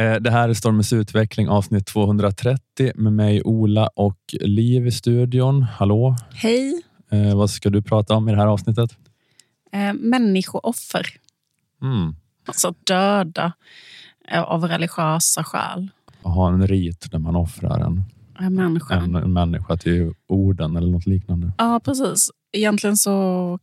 Eh, det här är Stormens utveckling avsnitt 230 med mig Ola och Liv i studion. Hallå! Hej! Eh, vad ska du prata om i det här avsnittet? Eh, människooffer. Mm. Alltså döda eh, av religiösa skäl. Ha en rit där man offrar en, En människa. en, en människa till orden eller något liknande. Ja, precis. Egentligen så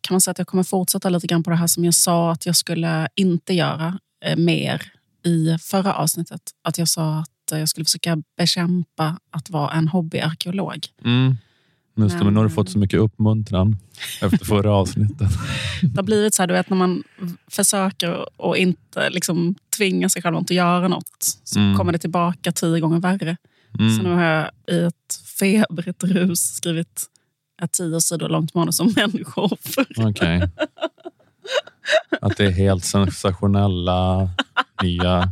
kan man säga att jag kommer fortsätta lite grann på det här som jag sa att jag skulle inte göra mer i förra avsnittet. Att jag sa att jag skulle försöka bekämpa att vara en hobbyarkeolog. Mm. Just det, men nu har du Men- fått så mycket uppmuntran efter förra avsnittet. Det har blivit så här, du vet, när man försöker och inte liksom tvinga sig själv att inte göra något så Mm. kommer det tillbaka tio gånger värre. Så nu Mm. har jag i ett febrigt rus skrivit ett tio sidor långt manus om människooffer. Okej. Att det är helt sensationella nya,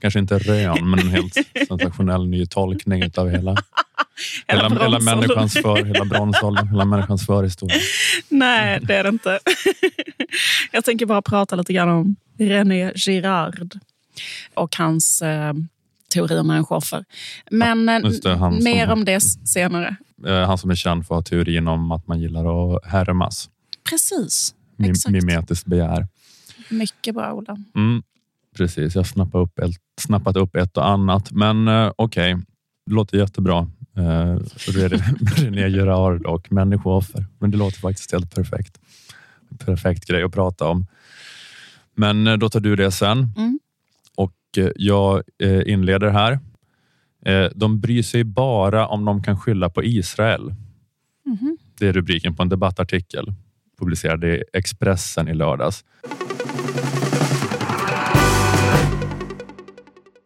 kanske inte rön, men en helt sensationell ny tolkning av hela, hela, hela, bronsåldern. människans för, hela bronsåldern, hela människans förhistoria. Nej, det är det inte. jag tänker bara prata lite grann om René Girard och hans eh, teori om människooffer. Men eh, just det, som- mer om det senare. Eh, Han som är känd för teorin om att man gillar att härmas. Precis. Exakt. Mimetiskt begär. Mycket bra, Ola. Mm, precis, jag har snappat upp, ett, snappat upp ett och annat. Men eh, okej, det låter jättebra. Eh, René Girard och människooffer. Men det låter faktiskt helt perfekt. Perfekt grej att prata om. Men eh, då tar du det sen. Mm. Och eh, jag eh, inleder här. De bryr sig bara om de kan skylla på Israel. Mhm. Det är rubriken på en debattartikel publicerad i Expressen i lördags.